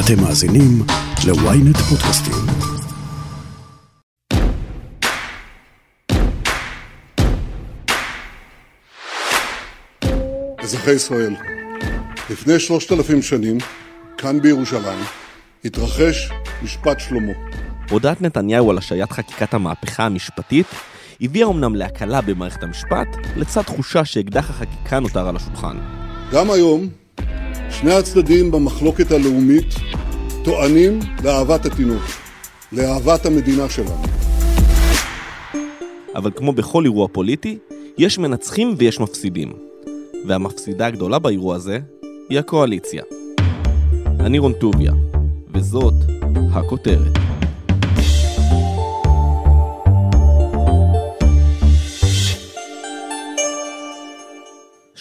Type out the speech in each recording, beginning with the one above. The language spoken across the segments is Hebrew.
אתם מאזינים ל-ynet פודקאסטים. אזרחי ישראל, לפני שלושת אלפים שנים, כאן בירושלים, התרחש משפט שלמה. הודעת נתניהו על השעיית חקיקת המהפכה המשפטית הביאה אמנם להקלה במערכת המשפט, לצד תחושה שאקדח החקיקה נותר על השולחן. גם היום, שני הצדדים במחלוקת הלאומית טוענים לאהבת התינוק, לאהבת המדינה שלנו. אבל כמו בכל אירוע פוליטי, יש מנצחים ויש מפסידים. והמפסידה הגדולה באירוע הזה היא הקואליציה. אני רון טוביה, וזאת הכותרת.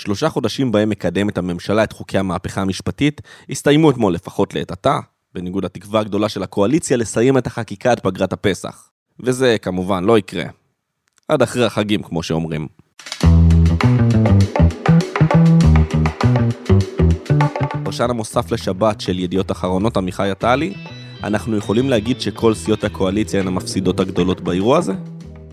שלושה חודשים בהם מקדמת הממשלה את חוקי המהפכה המשפטית, הסתיימו אתמול לפחות לעת עתה, בניגוד לתקווה הגדולה של הקואליציה לסיים את החקיקה עד פגרת הפסח. וזה כמובן לא יקרה. עד אחרי החגים, כמו שאומרים. פרשן המוסף לשבת של ידיעות אחרונות עמיחי עטלי, אנחנו יכולים להגיד שכל סיעות הקואליציה הן המפסידות הגדולות באירוע הזה?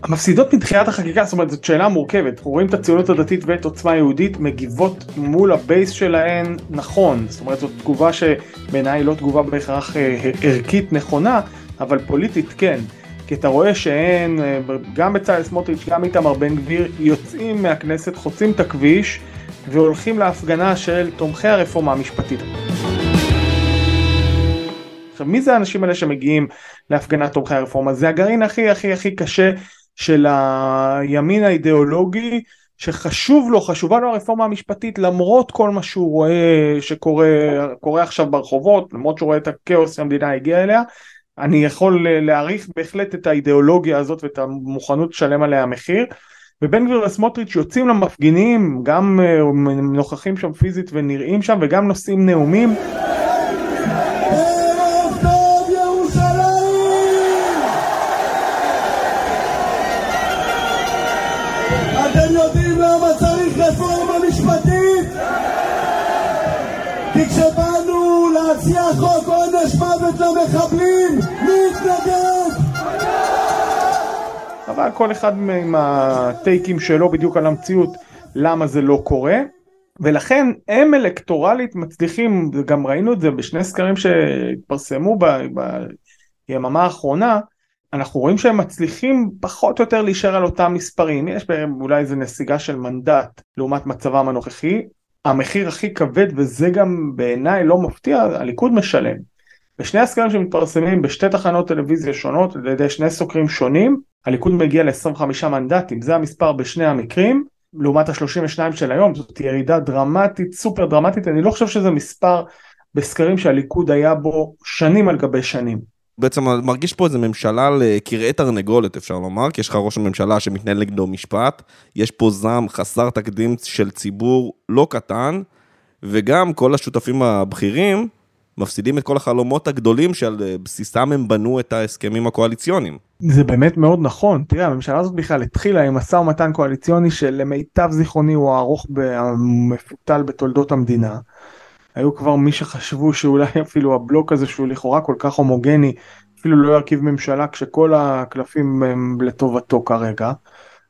המפסידות מתחילת החקיקה, זאת אומרת זאת שאלה מורכבת, אנחנו רואים את הציונות הדתית ואת עוצמה יהודית מגיבות מול הבייס שלהן נכון, זאת אומרת זאת תגובה שבעיניי היא לא תגובה בהכרח אה, ערכית נכונה, אבל פוליטית כן, כי אתה רואה שהן, אה, גם בצלאל סמוטריץ', גם איתמר בן גביר, יוצאים מהכנסת, חוצים את הכביש והולכים להפגנה של תומכי הרפורמה המשפטית. עכשיו מי זה האנשים האלה שמגיעים להפגנת תומכי הרפורמה? זה הגרעין הכי הכי הכי קשה של הימין האידיאולוגי שחשוב לו, חשובה לו הרפורמה המשפטית למרות כל מה שהוא רואה שקורה עכשיו ברחובות, למרות שהוא רואה את הכאוס שהמדינה הגיעה אליה, אני יכול להעריך בהחלט את האידיאולוגיה הזאת ואת המוכנות לשלם עליה מחיר. ובן גביר וסמוטריץ' יוצאים למפגינים, גם אה, נוכחים שם פיזית ונראים שם וגם נושאים נאומים. להציע חוק עונש מוות למחבלים, מי יתנגד? אבל כל אחד עם הטייקים שלו בדיוק על המציאות למה זה לא קורה. ולכן הם אלקטורלית מצליחים, גם ראינו את זה בשני סקרים שהתפרסמו ביממה האחרונה, אנחנו רואים שהם מצליחים פחות או יותר להישאר על אותם מספרים, יש בהם אולי איזה נסיגה של מנדט לעומת מצבם הנוכחי, המחיר הכי כבד וזה גם בעיניי לא מפתיע, הליכוד משלם. בשני הסקרים שמתפרסמים בשתי תחנות טלוויזיה שונות על ידי שני סוקרים שונים, הליכוד מגיע ל-25 מנדטים, זה המספר בשני המקרים, לעומת ה-32 של היום, זאת ירידה דרמטית, סופר דרמטית, אני לא חושב שזה מספר בסקרים שהליכוד היה בו שנים על גבי שנים. בעצם מרגיש פה איזה ממשלה לקרעי תרנגולת אפשר לומר, כי יש לך ראש הממשלה שמתנהל נגדו משפט, יש פה זעם חסר תקדים של ציבור לא קטן, וגם כל השותפים הבכירים מפסידים את כל החלומות הגדולים שעל בסיסם הם בנו את ההסכמים הקואליציוניים. זה באמת מאוד נכון, תראה הממשלה הזאת בכלל התחילה עם משא ומתן קואליציוני שלמיטב זיכרוני הוא הארוך המפותל בתולדות המדינה. היו כבר מי שחשבו שאולי אפילו הבלוק הזה שהוא לכאורה כל כך הומוגני אפילו לא ירכיב ממשלה כשכל הקלפים הם לטובתו כרגע.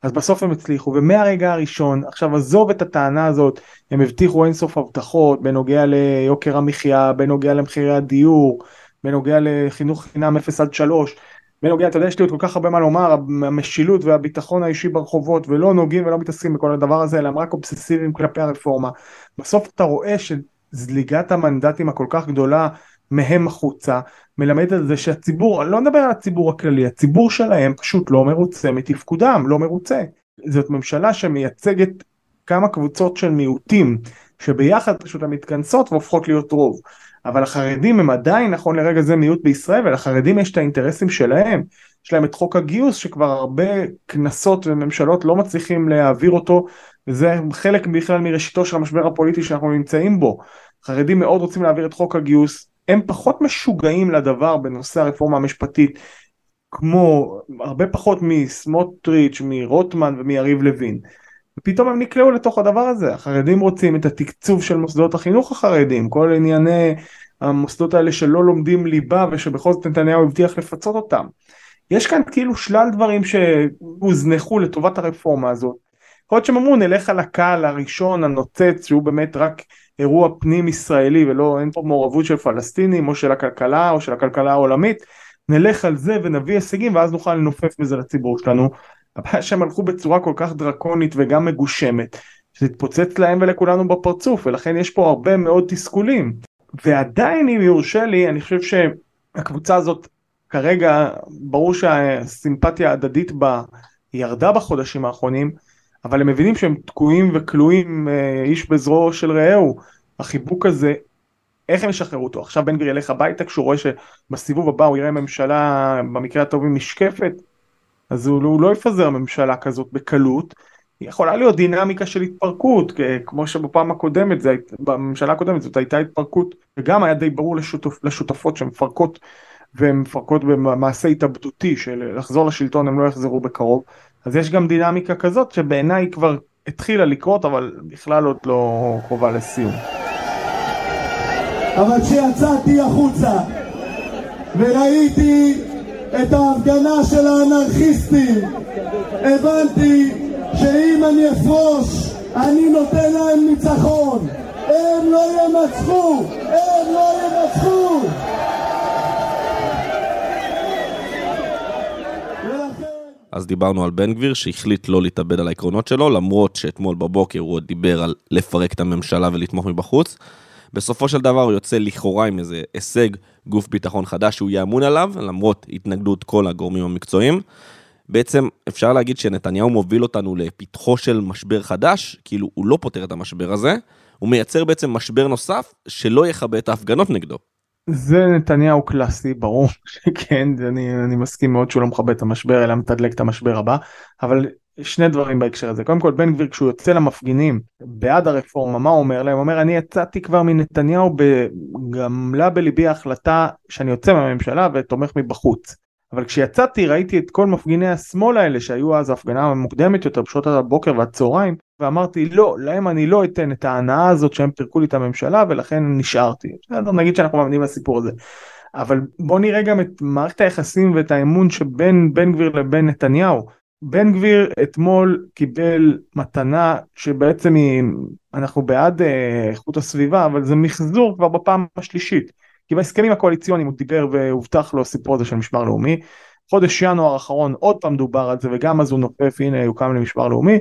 אז בסוף הם הצליחו ומהרגע הראשון עכשיו עזוב את הטענה הזאת הם הבטיחו אינסוף הבטחות בנוגע ליוקר המחיה בנוגע למחירי הדיור בנוגע לחינוך חינם 0 עד 3 בנוגע אתה יודע יש לי עוד כל כך הרבה מה לומר המשילות והביטחון האישי ברחובות ולא נוגעים ולא מתעסקים בכל הדבר הזה אלא הם רק אובססיביים כלפי הרפורמה בסוף אתה רואה ש... זליגת המנדטים הכל כך גדולה מהם החוצה, מלמד על זה שהציבור, אני לא מדבר על הציבור הכללי, הציבור שלהם פשוט לא מרוצה מתפקודם, לא מרוצה. זאת ממשלה שמייצגת כמה קבוצות של מיעוטים, שביחד פשוט הן מתכנסות והופכות להיות רוב. אבל החרדים הם עדיין נכון לרגע זה מיעוט בישראל ולחרדים יש את האינטרסים שלהם. יש להם את חוק הגיוס שכבר הרבה כנסות וממשלות לא מצליחים להעביר אותו וזה חלק בכלל מראשיתו של המשבר הפוליטי שאנחנו נמצאים בו. חרדים מאוד רוצים להעביר את חוק הגיוס, הם פחות משוגעים לדבר בנושא הרפורמה המשפטית, כמו הרבה פחות מסמוטריץ', מרוטמן ומיריב לוין. ופתאום הם נקלעו לתוך הדבר הזה, החרדים רוצים את התקצוב של מוסדות החינוך החרדים, כל ענייני המוסדות האלה שלא לומדים ליבה ושבכל זאת נתניהו הבטיח לפצות אותם. יש כאן כאילו שלל דברים שהוזנחו לטובת הרפורמה הזאת. יכול להיות שהם אמרו נלך על הקהל הראשון הנוצץ שהוא באמת רק אירוע פנים ישראלי ולא אין פה מעורבות של פלסטינים או של הכלכלה או של הכלכלה העולמית נלך על זה ונביא הישגים ואז נוכל לנופף בזה לציבור שלנו. הבעיה שהם הלכו בצורה כל כך דרקונית וגם מגושמת שזה התפוצץ להם ולכולנו בפרצוף ולכן יש פה הרבה מאוד תסכולים ועדיין אם יורשה לי אני חושב שהקבוצה הזאת כרגע ברור שהסימפתיה ההדדית בה ירדה בחודשים האחרונים אבל הם מבינים שהם תקועים וכלואים אה, איש בזרועו של רעהו. החיבוק הזה איך הם ישחררו אותו? עכשיו בן גביר ילך הביתה כשהוא רואה שבסיבוב הבא הוא יראה ממשלה במקרה הטוב עם משקפת. אז הוא, הוא לא יפזר ממשלה כזאת בקלות. יכולה להיות דינמיקה של התפרקות כמו שבפעם הקודמת זה, בממשלה הקודמת זאת הייתה התפרקות וגם היה די ברור לשותפ, לשותפות שהן מפרקות והן מפרקות במעשה התאבדותי של לחזור לשלטון הם לא יחזרו בקרוב אז יש גם דינמיקה כזאת שבעיניי כבר התחילה לקרות אבל בכלל עוד לא קרובה לסיום. אבל כשיצאתי החוצה וראיתי את ההפגנה של האנרכיסטים הבנתי שאם אני אפרוש אני נותן להם ניצחון הם לא ינצחו! הם לא ינצחו! אז דיברנו על בן גביר שהחליט לא להתאבד על העקרונות שלו, למרות שאתמול בבוקר הוא עוד דיבר על לפרק את הממשלה ולתמוך מבחוץ. בסופו של דבר הוא יוצא לכאורה עם איזה הישג גוף ביטחון חדש שהוא יהיה אמון עליו, למרות התנגדות כל הגורמים המקצועיים. בעצם אפשר להגיד שנתניהו מוביל אותנו לפתחו של משבר חדש, כאילו הוא לא פותר את המשבר הזה, הוא מייצר בעצם משבר נוסף שלא יכבה את ההפגנות נגדו. זה נתניהו קלאסי ברור שכן אני, אני מסכים מאוד שהוא לא מכבה את המשבר אלא מתדלק את המשבר הבא אבל שני דברים בהקשר הזה. קודם כל בן גביר כשהוא יוצא למפגינים בעד הרפורמה מה הוא אומר להם? הוא אומר אני יצאתי כבר מנתניהו גמלה בליבי ההחלטה שאני יוצא מהממשלה ותומך מבחוץ. אבל כשיצאתי ראיתי את כל מפגיני השמאל האלה שהיו אז הפגנה המוקדמת יותר בשעות הבוקר והצהריים ואמרתי לא להם אני לא אתן את ההנאה הזאת שהם פירקו לי את הממשלה ולכן נשארתי. בסדר נגיד שאנחנו מאמינים לסיפור הזה. אבל בוא נראה גם את מערכת היחסים ואת האמון שבין בן גביר לבין נתניהו. בן גביר אתמול קיבל מתנה שבעצם היא, אנחנו בעד אה, איכות הסביבה אבל זה מחזור כבר בפעם השלישית. כי בהסכמים הקואליציוניים הוא דיבר והובטח לו הסיפור הזה של משמר לאומי. חודש ינואר האחרון עוד פעם דובר על זה וגם אז הוא נופף הנה יוקם למשמר לאומי.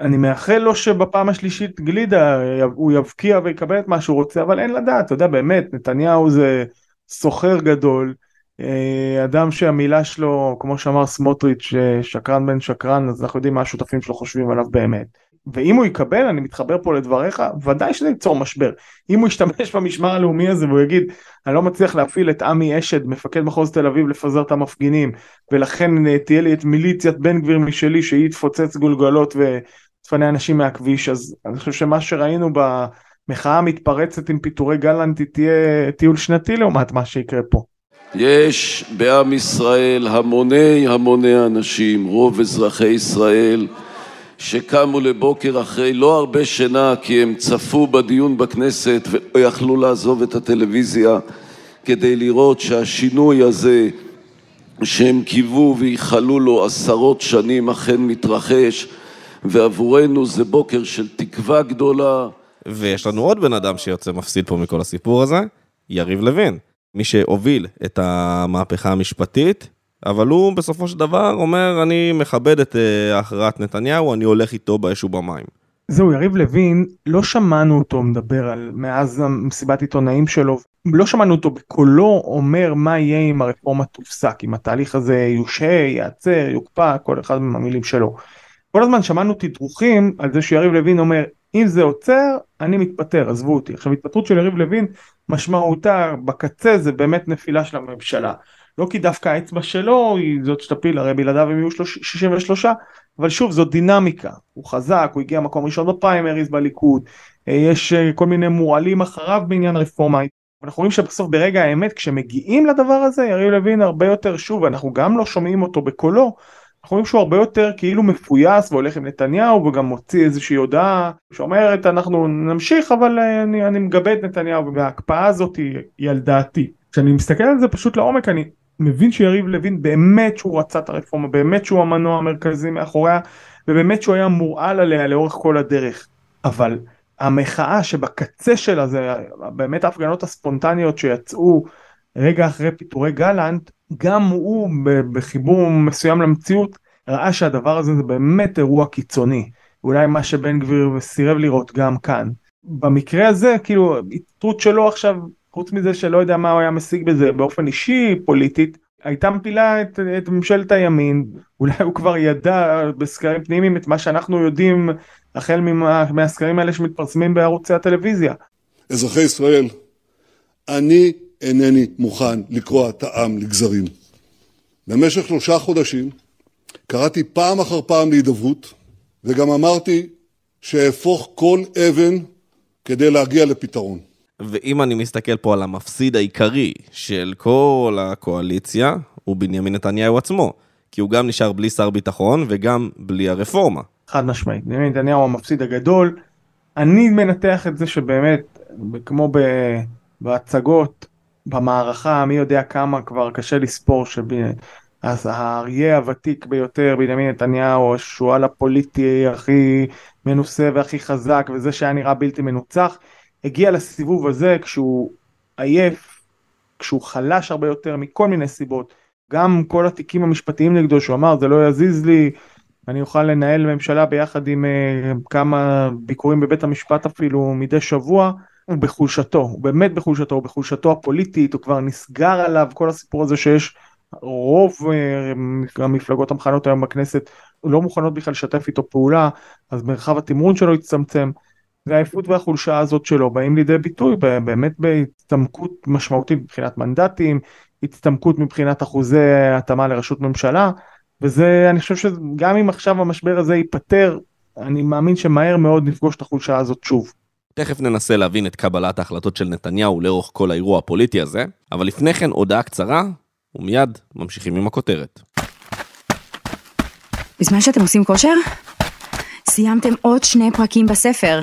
אני מאחל לו שבפעם השלישית גלידה הוא יבקיע ויקבל את מה שהוא רוצה אבל אין לדעת אתה יודע באמת נתניהו זה סוחר גדול אה, אדם שהמילה שלו כמו שאמר סמוטריץ' שקרן בן שקרן אז אנחנו יודעים מה השותפים שלו חושבים עליו באמת. ואם הוא יקבל, אני מתחבר פה לדבריך, ודאי שזה ייצור משבר. אם הוא ישתמש במשמר הלאומי הזה והוא יגיד, אני לא מצליח להפעיל את עמי אשד, מפקד מחוז תל אביב, לפזר את המפגינים, ולכן אה, תהיה לי את מיליציית בן גביר משלי, שהיא תפוצץ גולגלות ותפנה אנשים מהכביש, אז אני חושב שמה שראינו במחאה המתפרצת עם פיטורי גלנט, תהיה טיול שנתי לעומת מה שיקרה פה. יש בעם ישראל המוני המוני אנשים, רוב אזרחי ישראל, שקמו לבוקר אחרי לא הרבה שינה כי הם צפו בדיון בכנסת ולא יכלו לעזוב את הטלוויזיה כדי לראות שהשינוי הזה שהם קיוו וייחלו לו עשרות שנים אכן מתרחש ועבורנו זה בוקר של תקווה גדולה. ויש לנו עוד בן אדם שיוצא מפסיד פה מכל הסיפור הזה, יריב לוין. מי שהוביל את המהפכה המשפטית, אבל הוא בסופו של דבר אומר, אני מכבד את אה, הכרעת נתניהו, אני הולך איתו באש ובמים. זהו, יריב לוין, לא שמענו אותו מדבר על, מאז מסיבת עיתונאים שלו, לא שמענו אותו בקולו אומר מה יהיה אם הרפורמה תופסק, אם התהליך הזה יושהה, ייעצר, יוקפא, כל אחד מהמילים שלו. כל הזמן שמענו תדרוכים על זה שיריב לוין אומר, אם זה עוצר, אני מתפטר, עזבו אותי. עכשיו, התפטרות של יריב לוין, משמעותה בקצה זה באמת נפילה של הממשלה. לא כי דווקא האצבע שלו היא זאת שתפיל, הרי בלעדיו הם יהיו 63, אבל שוב זאת דינמיקה, הוא חזק, הוא הגיע מקום ראשון בפריימריז בליכוד, אה, יש אה, כל מיני מורעלים אחריו בעניין רפורמה, אנחנו רואים שבסוף ברגע האמת כשמגיעים לדבר הזה יריב לוין הרבה יותר שוב אנחנו גם לא שומעים אותו בקולו אנחנו רואים שהוא הרבה יותר כאילו מפויס והולך עם נתניהו וגם מוציא איזושהי הודעה שאומרת אנחנו נמשיך אבל אה, אני, אני מגבה את נתניהו וההקפאה הזאת היא, היא על דעתי. כשאני מסתכל על זה פשוט לעומק אני מבין שיריב לוין באמת שהוא רצה את הרפורמה, באמת שהוא המנוע המרכזי מאחוריה ובאמת שהוא היה מורעל עליה לאורך כל הדרך. אבל המחאה שבקצה שלה זה באמת ההפגנות הספונטניות שיצאו רגע אחרי פיטורי גלנט, גם הוא בחיבור מסוים למציאות ראה שהדבר הזה זה באמת אירוע קיצוני. אולי מה שבן גביר סירב לראות גם כאן. במקרה הזה כאילו התפטרות שלו עכשיו חוץ מזה שלא יודע מה הוא היה משיג בזה באופן אישי פוליטית הייתה מפילה את, את ממשלת הימין אולי הוא כבר ידע בסקרים פנימיים את מה שאנחנו יודעים החל מהסקרים האלה שמתפרסמים בערוצי הטלוויזיה. אזרחי ישראל, אני אינני מוכן לקרוע את העם לגזרים. במשך שלושה חודשים קראתי פעם אחר פעם להידברות, וגם אמרתי שאהפוך כל אבן כדי להגיע לפתרון. ואם אני מסתכל פה על המפסיד העיקרי של כל הקואליציה, הוא בנימין נתניהו עצמו. כי הוא גם נשאר בלי שר ביטחון וגם בלי הרפורמה. חד משמעית, בנימין נתניהו המפסיד הגדול. אני מנתח את זה שבאמת, כמו בהצגות, במערכה, מי יודע כמה כבר קשה לספור אז האריה הוותיק ביותר, בנימין נתניהו, השועל הפוליטי הכי מנוסה והכי חזק, וזה שהיה נראה בלתי מנוצח, הגיע לסיבוב הזה כשהוא עייף, כשהוא חלש הרבה יותר מכל מיני סיבות. גם כל התיקים המשפטיים נגדו, שהוא אמר, זה לא יזיז לי, אני אוכל לנהל ממשלה ביחד עם uh, כמה ביקורים בבית המשפט אפילו מדי שבוע, הוא בחולשתו, הוא באמת בחולשתו, הוא בחולשתו הפוליטית, הוא כבר נסגר עליו כל הסיפור הזה שיש רוב uh, המפלגות המכנות היום בכנסת לא מוכנות בכלל לשתף איתו פעולה, אז מרחב התמרון שלו הצטמצם. והעייפות והחולשה הזאת שלו באים לידי ביטוי באמת בהצטמקות משמעותית מבחינת מנדטים, הצטמקות מבחינת אחוזי התאמה לראשות ממשלה, וזה, אני חושב שגם אם עכשיו המשבר הזה ייפתר, אני מאמין שמהר מאוד נפגוש את החולשה הזאת שוב. תכף ננסה להבין את קבלת ההחלטות של נתניהו לאורך כל האירוע הפוליטי הזה, אבל לפני כן הודעה קצרה, ומיד ממשיכים עם הכותרת. בזמן שאתם עושים כושר, סיימתם עוד שני פרקים בספר.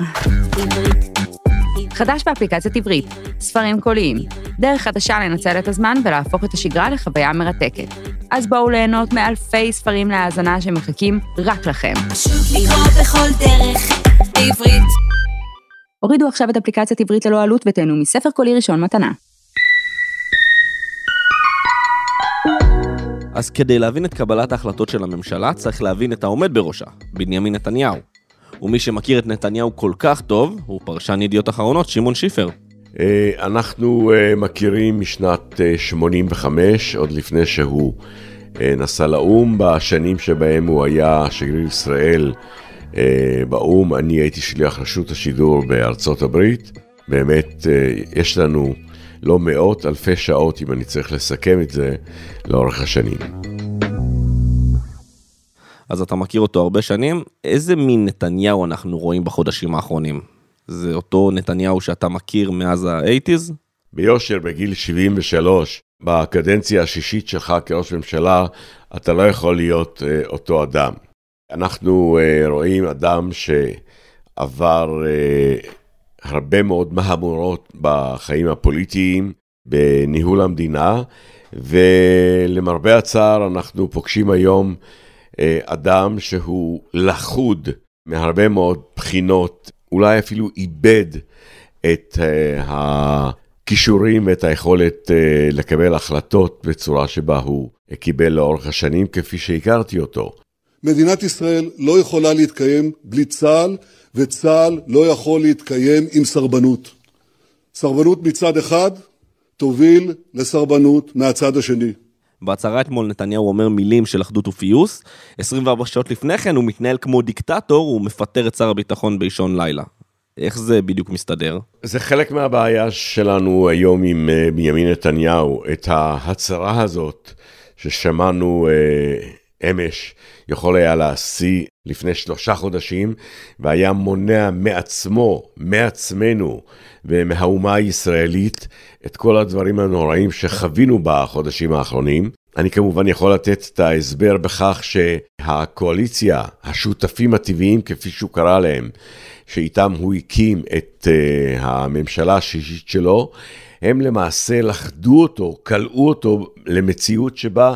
חדש באפליקציית עברית, ספרים קוליים, דרך חדשה לנצל את הזמן ולהפוך את השגרה לחוויה מרתקת. אז בואו ליהנות מאלפי ספרים להאזנה שמחכים רק לכם. פשוט לקרוא בכל דרך, בעברית. הורידו עכשיו את אפליקציית עברית ללא עלות ותהנו מספר קולי ראשון מתנה. אז כדי להבין את קבלת ההחלטות של הממשלה, צריך להבין את העומד בראשה, בנימין נתניהו. ומי שמכיר את נתניהו כל כך טוב, הוא פרשן ידיעות אחרונות, שמעון שיפר. אה, אנחנו אה, מכירים משנת 85, אה, עוד לפני שהוא נסע לאו"ם, בשנים שבהם הוא היה שגריר ישראל באו"ם, אני הייתי שליח רשות השידור בארצות הברית. באמת, יש לנו לא מאות, אלפי שעות, אם אני צריך לסכם את זה, לאורך השנים. אז אתה מכיר אותו הרבה שנים, איזה מין נתניהו אנחנו רואים בחודשים האחרונים? זה אותו נתניהו שאתה מכיר מאז האייטיז? ביושר, בגיל 73, בקדנציה השישית שלך כראש ממשלה, אתה לא יכול להיות uh, אותו אדם. אנחנו uh, רואים אדם שעבר uh, הרבה מאוד מהמורות בחיים הפוליטיים, בניהול המדינה, ולמרבה הצער אנחנו פוגשים היום אה, אדם שהוא לחוד מהרבה מאוד בחינות, אולי אפילו איבד את אה, הכישורים ואת היכולת אה, לקבל החלטות בצורה שבה הוא קיבל לאורך השנים, כפי שהכרתי אותו. מדינת ישראל לא יכולה להתקיים בלי צה"ל, וצה"ל לא יכול להתקיים עם סרבנות. סרבנות מצד אחד תוביל לסרבנות מהצד השני. בהצהרה אתמול נתניהו אומר מילים של אחדות ופיוס, 24 שעות לפני כן הוא מתנהל כמו דיקטטור, הוא מפטר את שר הביטחון באישון לילה. איך זה בדיוק מסתדר? זה חלק מהבעיה שלנו היום עם אה, בנימין נתניהו, את ההצהרה הזאת ששמענו אה, אמש, יכול היה להשיא לפני שלושה חודשים, והיה מונע מעצמו, מעצמנו ומהאומה הישראלית את כל הדברים הנוראים שחווינו בחודשים האחרונים. אני כמובן יכול לתת את ההסבר בכך שהקואליציה, השותפים הטבעיים כפי שהוא קרא להם, שאיתם הוא הקים את uh, הממשלה השישית שלו, הם למעשה לכדו אותו, כלאו אותו למציאות שבה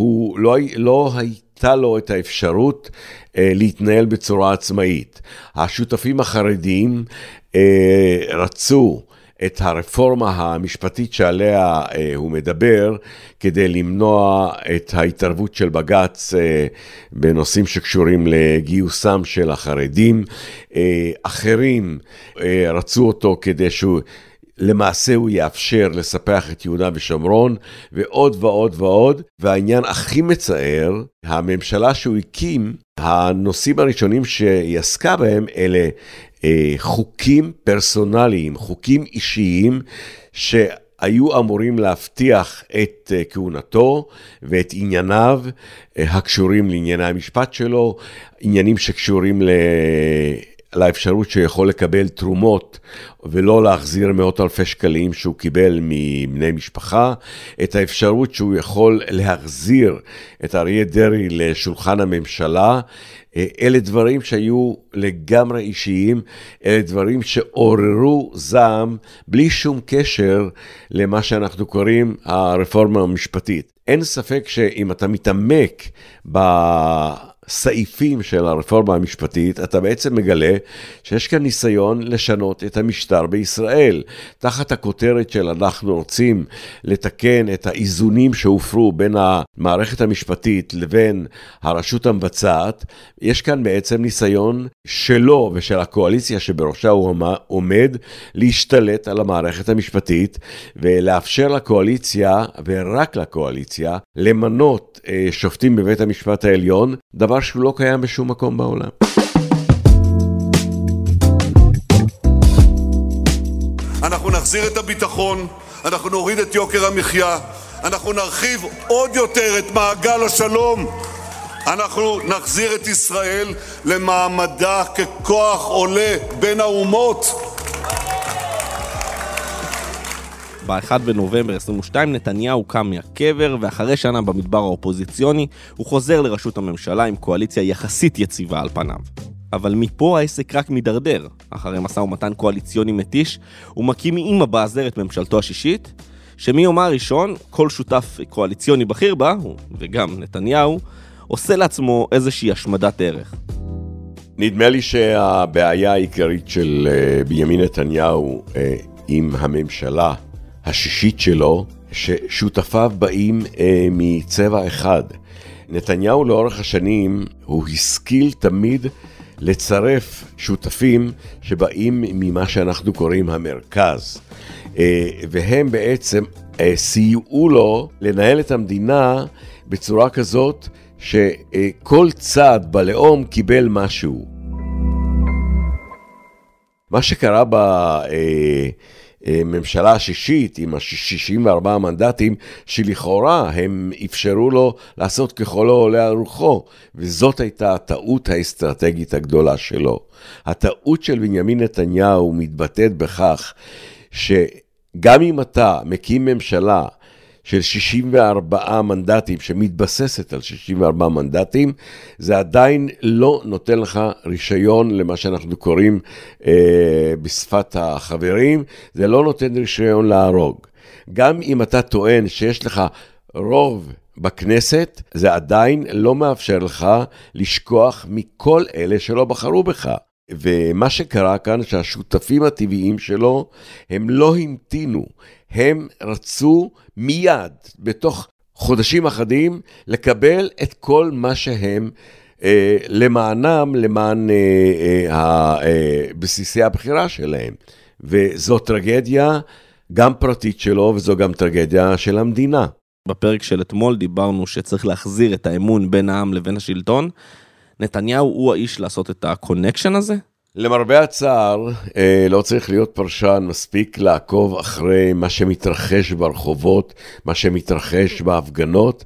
הוא לא, לא הייתה לו את האפשרות uh, להתנהל בצורה עצמאית. השותפים החרדים uh, רצו את הרפורמה המשפטית שעליה אה, הוא מדבר, כדי למנוע את ההתערבות של בג"ץ אה, בנושאים שקשורים לגיוסם של החרדים. אה, אחרים אה, רצו אותו כדי שהוא... למעשה הוא יאפשר לספח את יהודה ושומרון, ועוד ועוד ועוד. והעניין הכי מצער, הממשלה שהוא הקים, הנושאים הראשונים שהיא עסקה בהם אלה אה, חוקים פרסונליים, חוקים אישיים, שהיו אמורים להבטיח את אה, כהונתו ואת ענייניו אה, הקשורים לענייני המשפט שלו, עניינים שקשורים. לאפשרות שיכול לקבל תרומות ולא להחזיר מאות אלפי שקלים שהוא קיבל מבני משפחה, את האפשרות שהוא יכול להחזיר את אריה דרעי לשולחן הממשלה. אה, אלה דברים שהיו לגמרי אישיים, אלה דברים שעוררו זעם בלי שום קשר למה שאנחנו קוראים הרפורמה המשפטית. אין ספק שאם אתה מתעמק ב... סעיפים של הרפורמה המשפטית, אתה בעצם מגלה שיש כאן ניסיון לשנות את המשטר בישראל. תחת הכותרת של אנחנו רוצים לתקן את האיזונים שהופרו בין המערכת המשפטית לבין הרשות המבצעת, יש כאן בעצם ניסיון שלו ושל הקואליציה שבראשה הוא עומד להשתלט על המערכת המשפטית ולאפשר לקואליציה, ורק לקואליציה, למנות אה, שופטים בבית המשפט העליון, דבר דבר שהוא לא קיים בשום מקום בעולם. אנחנו נחזיר את הביטחון, אנחנו נוריד את יוקר המחיה, אנחנו נרחיב עוד יותר את מעגל השלום. אנחנו נחזיר את ישראל למעמדה ככוח עולה בין האומות. ב-1 בנובמבר 22 נתניהו קם מהקבר, ואחרי שנה במדבר האופוזיציוני, הוא חוזר לראשות הממשלה עם קואליציה יחסית יציבה על פניו. אבל מפה העסק רק מידרדר. אחרי משא ומתן קואליציוני מתיש, הוא מקים עם הבאזר את ממשלתו השישית, שמיומה הראשון, כל שותף קואליציוני בכיר בה, וגם נתניהו, עושה לעצמו איזושהי השמדת ערך. נדמה לי שהבעיה העיקרית של אה, בנימין נתניהו אה, עם הממשלה השישית שלו, ששותפיו באים אה, מצבע אחד. נתניהו לאורך השנים, הוא השכיל תמיד לצרף שותפים שבאים ממה שאנחנו קוראים המרכז. אה, והם בעצם אה, סייעו לו לנהל את המדינה בצורה כזאת שכל צד בלאום קיבל משהו. מה שקרה ב... אה, הממשלה השישית עם ה-64 מנדטים, שלכאורה הם אפשרו לו לעשות ככל העולה על רוחו, וזאת הייתה הטעות האסטרטגית הגדולה שלו. הטעות של בנימין נתניהו מתבטאת בכך שגם אם אתה מקים ממשלה של 64 מנדטים, שמתבססת על 64 מנדטים, זה עדיין לא נותן לך רישיון למה שאנחנו קוראים אה, בשפת החברים, זה לא נותן רישיון להרוג. גם אם אתה טוען שיש לך רוב בכנסת, זה עדיין לא מאפשר לך לשכוח מכל אלה שלא בחרו בך. ומה שקרה כאן, שהשותפים הטבעיים שלו, הם לא המתינו, הם רצו מיד, בתוך חודשים אחדים, לקבל את כל מה שהם אה, למענם, למען אה, אה, אה, בסיסי הבחירה שלהם. וזו טרגדיה גם פרטית שלו, וזו גם טרגדיה של המדינה. בפרק של אתמול דיברנו שצריך להחזיר את האמון בין העם לבין השלטון. נתניהו הוא האיש לעשות את ה connection הזה? למרבה הצער, אה, לא צריך להיות פרשן, מספיק לעקוב אחרי מה שמתרחש ברחובות, מה שמתרחש בהפגנות,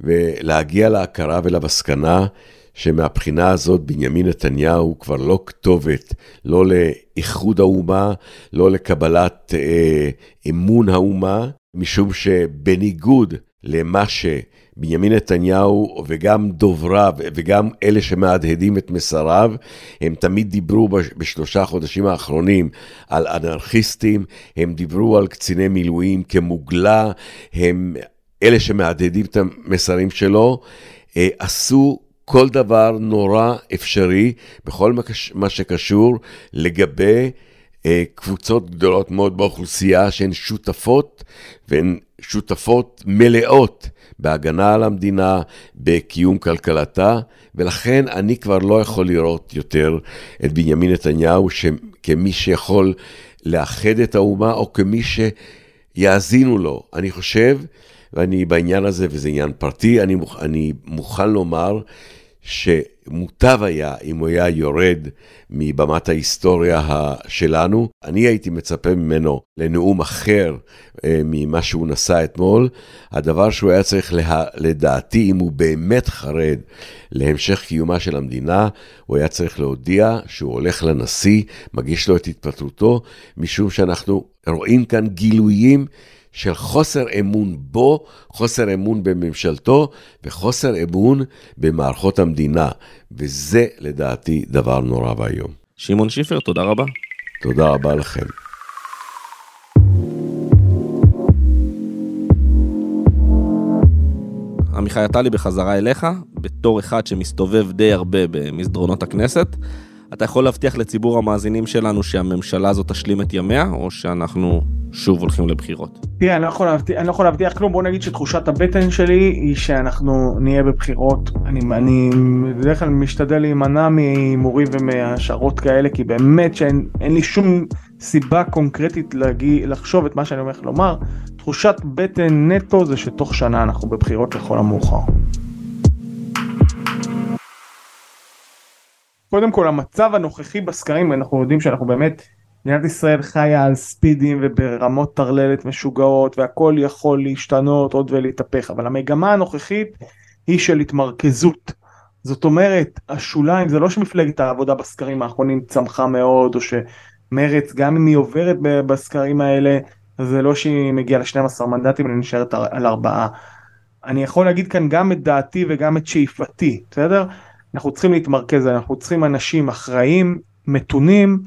ולהגיע להכרה ולמסקנה שמהבחינה הזאת בנימין נתניהו כבר לא כתובת, לא לאיחוד האומה, לא לקבלת אה, אמון האומה, משום שבניגוד למה שבנימין נתניהו וגם דובריו וגם אלה שמהדהדים את מסריו, הם תמיד דיברו בשלושה החודשים האחרונים על אנרכיסטים, הם דיברו על קציני מילואים כמוגלה, הם אלה שמהדהדים את המסרים שלו, אה, עשו כל דבר נורא אפשרי בכל מה שקשור לגבי אה, קבוצות גדולות מאוד באוכלוסייה שהן שותפות והן שותפות מלאות בהגנה על המדינה, בקיום כלכלתה, ולכן אני כבר לא יכול לראות יותר את בנימין נתניהו כמי שיכול לאחד את האומה או כמי שיאזינו לו. אני חושב, ואני בעניין הזה, וזה עניין פרטי, אני, אני מוכן לומר שמוטב היה אם הוא היה יורד מבמת ההיסטוריה שלנו. אני הייתי מצפה ממנו לנאום אחר אה, ממה שהוא נשא אתמול. הדבר שהוא היה צריך, לה, לדעתי, אם הוא באמת חרד להמשך קיומה של המדינה, הוא היה צריך להודיע שהוא הולך לנשיא, מגיש לו את התפטרותו, משום שאנחנו רואים כאן גילויים של חוסר אמון בו, חוסר אמון בממשלתו וחוסר אמון במערכות המדינה, וזה לדעתי דבר נורא ואיום. שמעון שיפר, תודה רבה. תודה רבה לכם. עמיחי עטלי בחזרה אליך, בתור אחד שמסתובב די הרבה במסדרונות הכנסת. אתה יכול להבטיח לציבור המאזינים שלנו שהממשלה הזאת תשלים את ימיה, או שאנחנו שוב הולכים לבחירות? תראה, אני לא יכול להבטיח, אני לא יכול להבטיח כלום, בוא נגיד שתחושת הבטן שלי היא שאנחנו נהיה בבחירות. אני, אני בדרך כלל משתדל להימנע מהימורים ומהשערות כאלה, כי באמת שאין לי שום סיבה קונקרטית להגיע, לחשוב את מה שאני הולך לומר. תחושת בטן נטו זה שתוך שנה אנחנו בבחירות לכל המאוחר. קודם כל המצב הנוכחי בסקרים אנחנו יודעים שאנחנו באמת מדינת ישראל חיה על ספידים וברמות טרללת משוגעות והכל יכול להשתנות עוד ולהתהפך אבל המגמה הנוכחית היא של התמרכזות. זאת אומרת השוליים זה לא שמפלגת העבודה בסקרים האחרונים צמחה מאוד או שמרץ גם אם היא עוברת בסקרים האלה זה לא שהיא מגיעה ל-12 מנדטים אלא נשארת על ארבעה. אני יכול להגיד כאן גם את דעתי וגם את שאיפתי בסדר? אנחנו צריכים להתמרכז אנחנו צריכים אנשים אחראים מתונים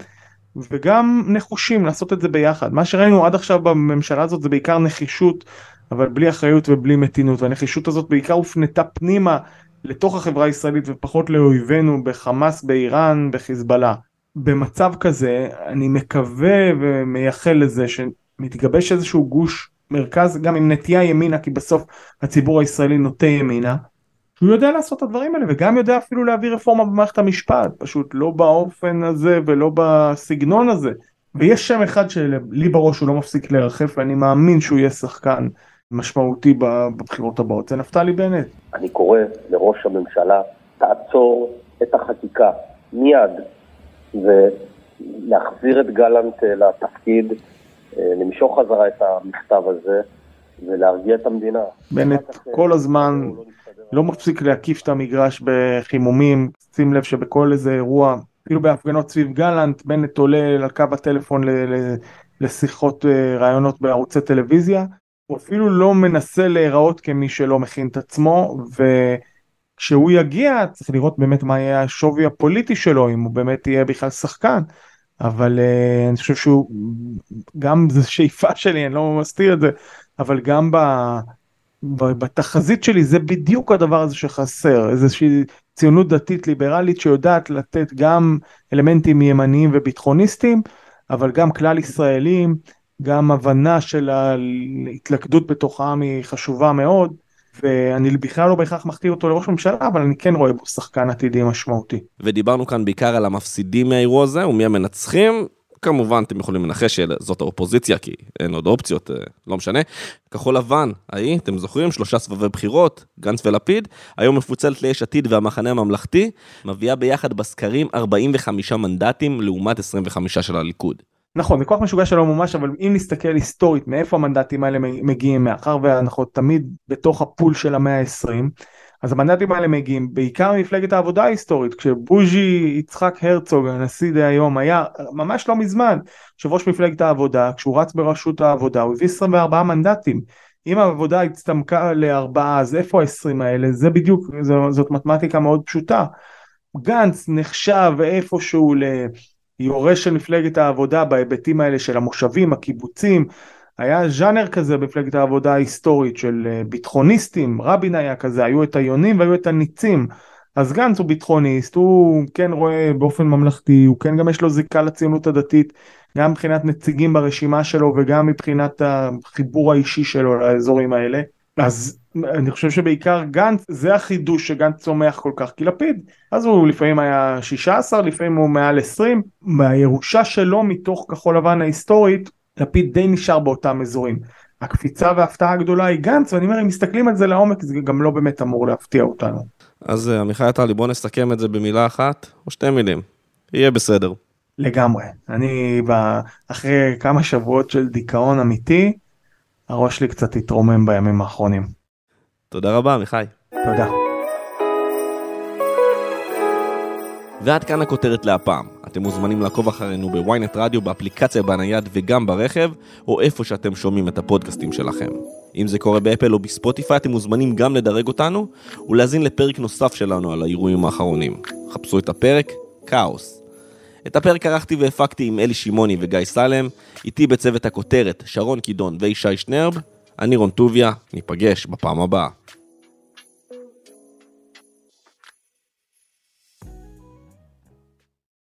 וגם נחושים לעשות את זה ביחד. מה שראינו עד עכשיו בממשלה הזאת זה בעיקר נחישות, אבל בלי אחריות ובלי מתינות, והנחישות הזאת בעיקר הופנתה פנימה לתוך החברה הישראלית ופחות לאויבינו בחמאס, באיראן, בחיזבאללה. במצב כזה אני מקווה ומייחל לזה שמתגבש איזשהו גוש מרכז גם עם נטייה ימינה כי בסוף הציבור הישראלי נוטה ימינה שהוא יודע לעשות את הדברים האלה וגם יודע אפילו להביא רפורמה במערכת המשפט, פשוט לא באופן הזה ולא בסגנון הזה. ויש שם אחד שלי בראש הוא לא מפסיק לרחף ואני מאמין שהוא יהיה שחקן משמעותי בבחירות הבאות, זה נפתלי בנט. אני קורא לראש הממשלה, תעצור את החקיקה מיד ולהחזיר את גלנט לתפקיד, אה, למשוך חזרה את המכתב הזה ולהרגיע את המדינה. בנט כל הזמן לא מפסיק להקיף את המגרש בחימומים, שים לב שבכל איזה אירוע, אפילו בהפגנות סביב גלנט, בנט עולה על קו הטלפון לשיחות אה, רעיונות בערוצי טלוויזיה, הוא אפילו לא מנסה להיראות כמי שלא מכין את עצמו, וכשהוא יגיע צריך לראות באמת מה יהיה השווי הפוליטי שלו, אם הוא באמת יהיה בכלל שחקן. אבל uh, אני חושב שהוא גם זו שאיפה שלי אני לא מסתיר את זה אבל גם ב, בתחזית שלי זה בדיוק הדבר הזה שחסר, איזושהי ציונות דתית ליברלית שיודעת לתת גם אלמנטים ימניים וביטחוניסטיים, אבל גם כלל ישראלים, גם הבנה של ההתלכדות בתוך העם היא חשובה מאוד, ואני בכלל לא בהכרח מכתיר אותו לראש ממשלה, אבל אני כן רואה בו שחקן עתידי משמעותי. ודיברנו כאן בעיקר על המפסידים מהאירוע הזה ומי המנצחים, כמובן אתם יכולים לנחש שזאת האופוזיציה, כי אין עוד אופציות, אה, לא משנה. כחול לבן, ההיא, אתם זוכרים? שלושה סבבי בחירות, גנץ ולפיד, היום מפוצלת ליש עתיד והמחנה הממלכתי, מביאה ביחד בסקרים 45 מנדטים לעומת 25 של הליכוד. נכון, זה כוח משוגע שלא מומש, אבל אם נסתכל היסטורית מאיפה המנדטים האלה מגיעים, מאחר ואנחנו תמיד בתוך הפול של המאה ה-20, אז המנדטים האלה מגיעים בעיקר ממפלגת העבודה ההיסטורית, כשבוז'י יצחק הרצוג, הנשיא דהיום, היה ממש לא מזמן יושב ראש מפלגת העבודה, כשהוא רץ בראשות העבודה, הוא הביא 24 מנדטים. אם העבודה הצטמקה לארבעה, אז איפה ה-20 האלה? זה בדיוק, זו, זאת מתמטיקה מאוד פשוטה. גנץ נחשב איפשהו ליורש של מפלגת העבודה בהיבטים האלה של המושבים, הקיבוצים, היה ז'אנר כזה במפלגת העבודה ההיסטורית של אה, ביטחוניסטים, רבין היה כזה, היו את היונים והיו את הניצים. אז גנץ הוא ביטחוניסט, הוא כן רואה באופן ממלכתי, הוא כן גם יש לו זיקה לציונות הדתית, גם מבחינת נציגים ברשימה שלו וגם מבחינת החיבור האישי שלו לאזורים האלה. אז אני חושב שבעיקר גנץ, זה החידוש שגנץ צומח כל כך, כי לפיד, אז הוא לפעמים היה 16, לפעמים הוא מעל 20, מהירושה שלו מתוך כחול לבן ההיסטורית, לפיד די נשאר באותם אזורים. הקפיצה וההפתעה הגדולה היא גנץ, ואני אומר, אם מסתכלים על זה לעומק, זה גם לא באמת אמור להפתיע אותנו. אז אה, עמיחי עטלי, בוא נסכם את זה במילה אחת, או שתי מילים. יהיה בסדר. לגמרי. אני, אחרי כמה שבועות של דיכאון אמיתי, הראש שלי קצת התרומם בימים האחרונים. תודה רבה, עמיחי. תודה. ועד כאן הכותרת להפעם. אתם מוזמנים לעקוב אחרינו בוויינט רדיו, באפליקציה בנייד וגם ברכב, או איפה שאתם שומעים את הפודקאסטים שלכם. אם זה קורה באפל או בספוטיפיי, אתם מוזמנים גם לדרג אותנו, ולהזין לפרק נוסף שלנו על האירועים האחרונים. חפשו את הפרק, כאוס. את הפרק ערכתי והפקתי עם אלי שמעוני וגיא סלם, איתי בצוות הכותרת שרון קידון וישי שנרב, אני רון טוביה, ניפגש בפעם הבאה.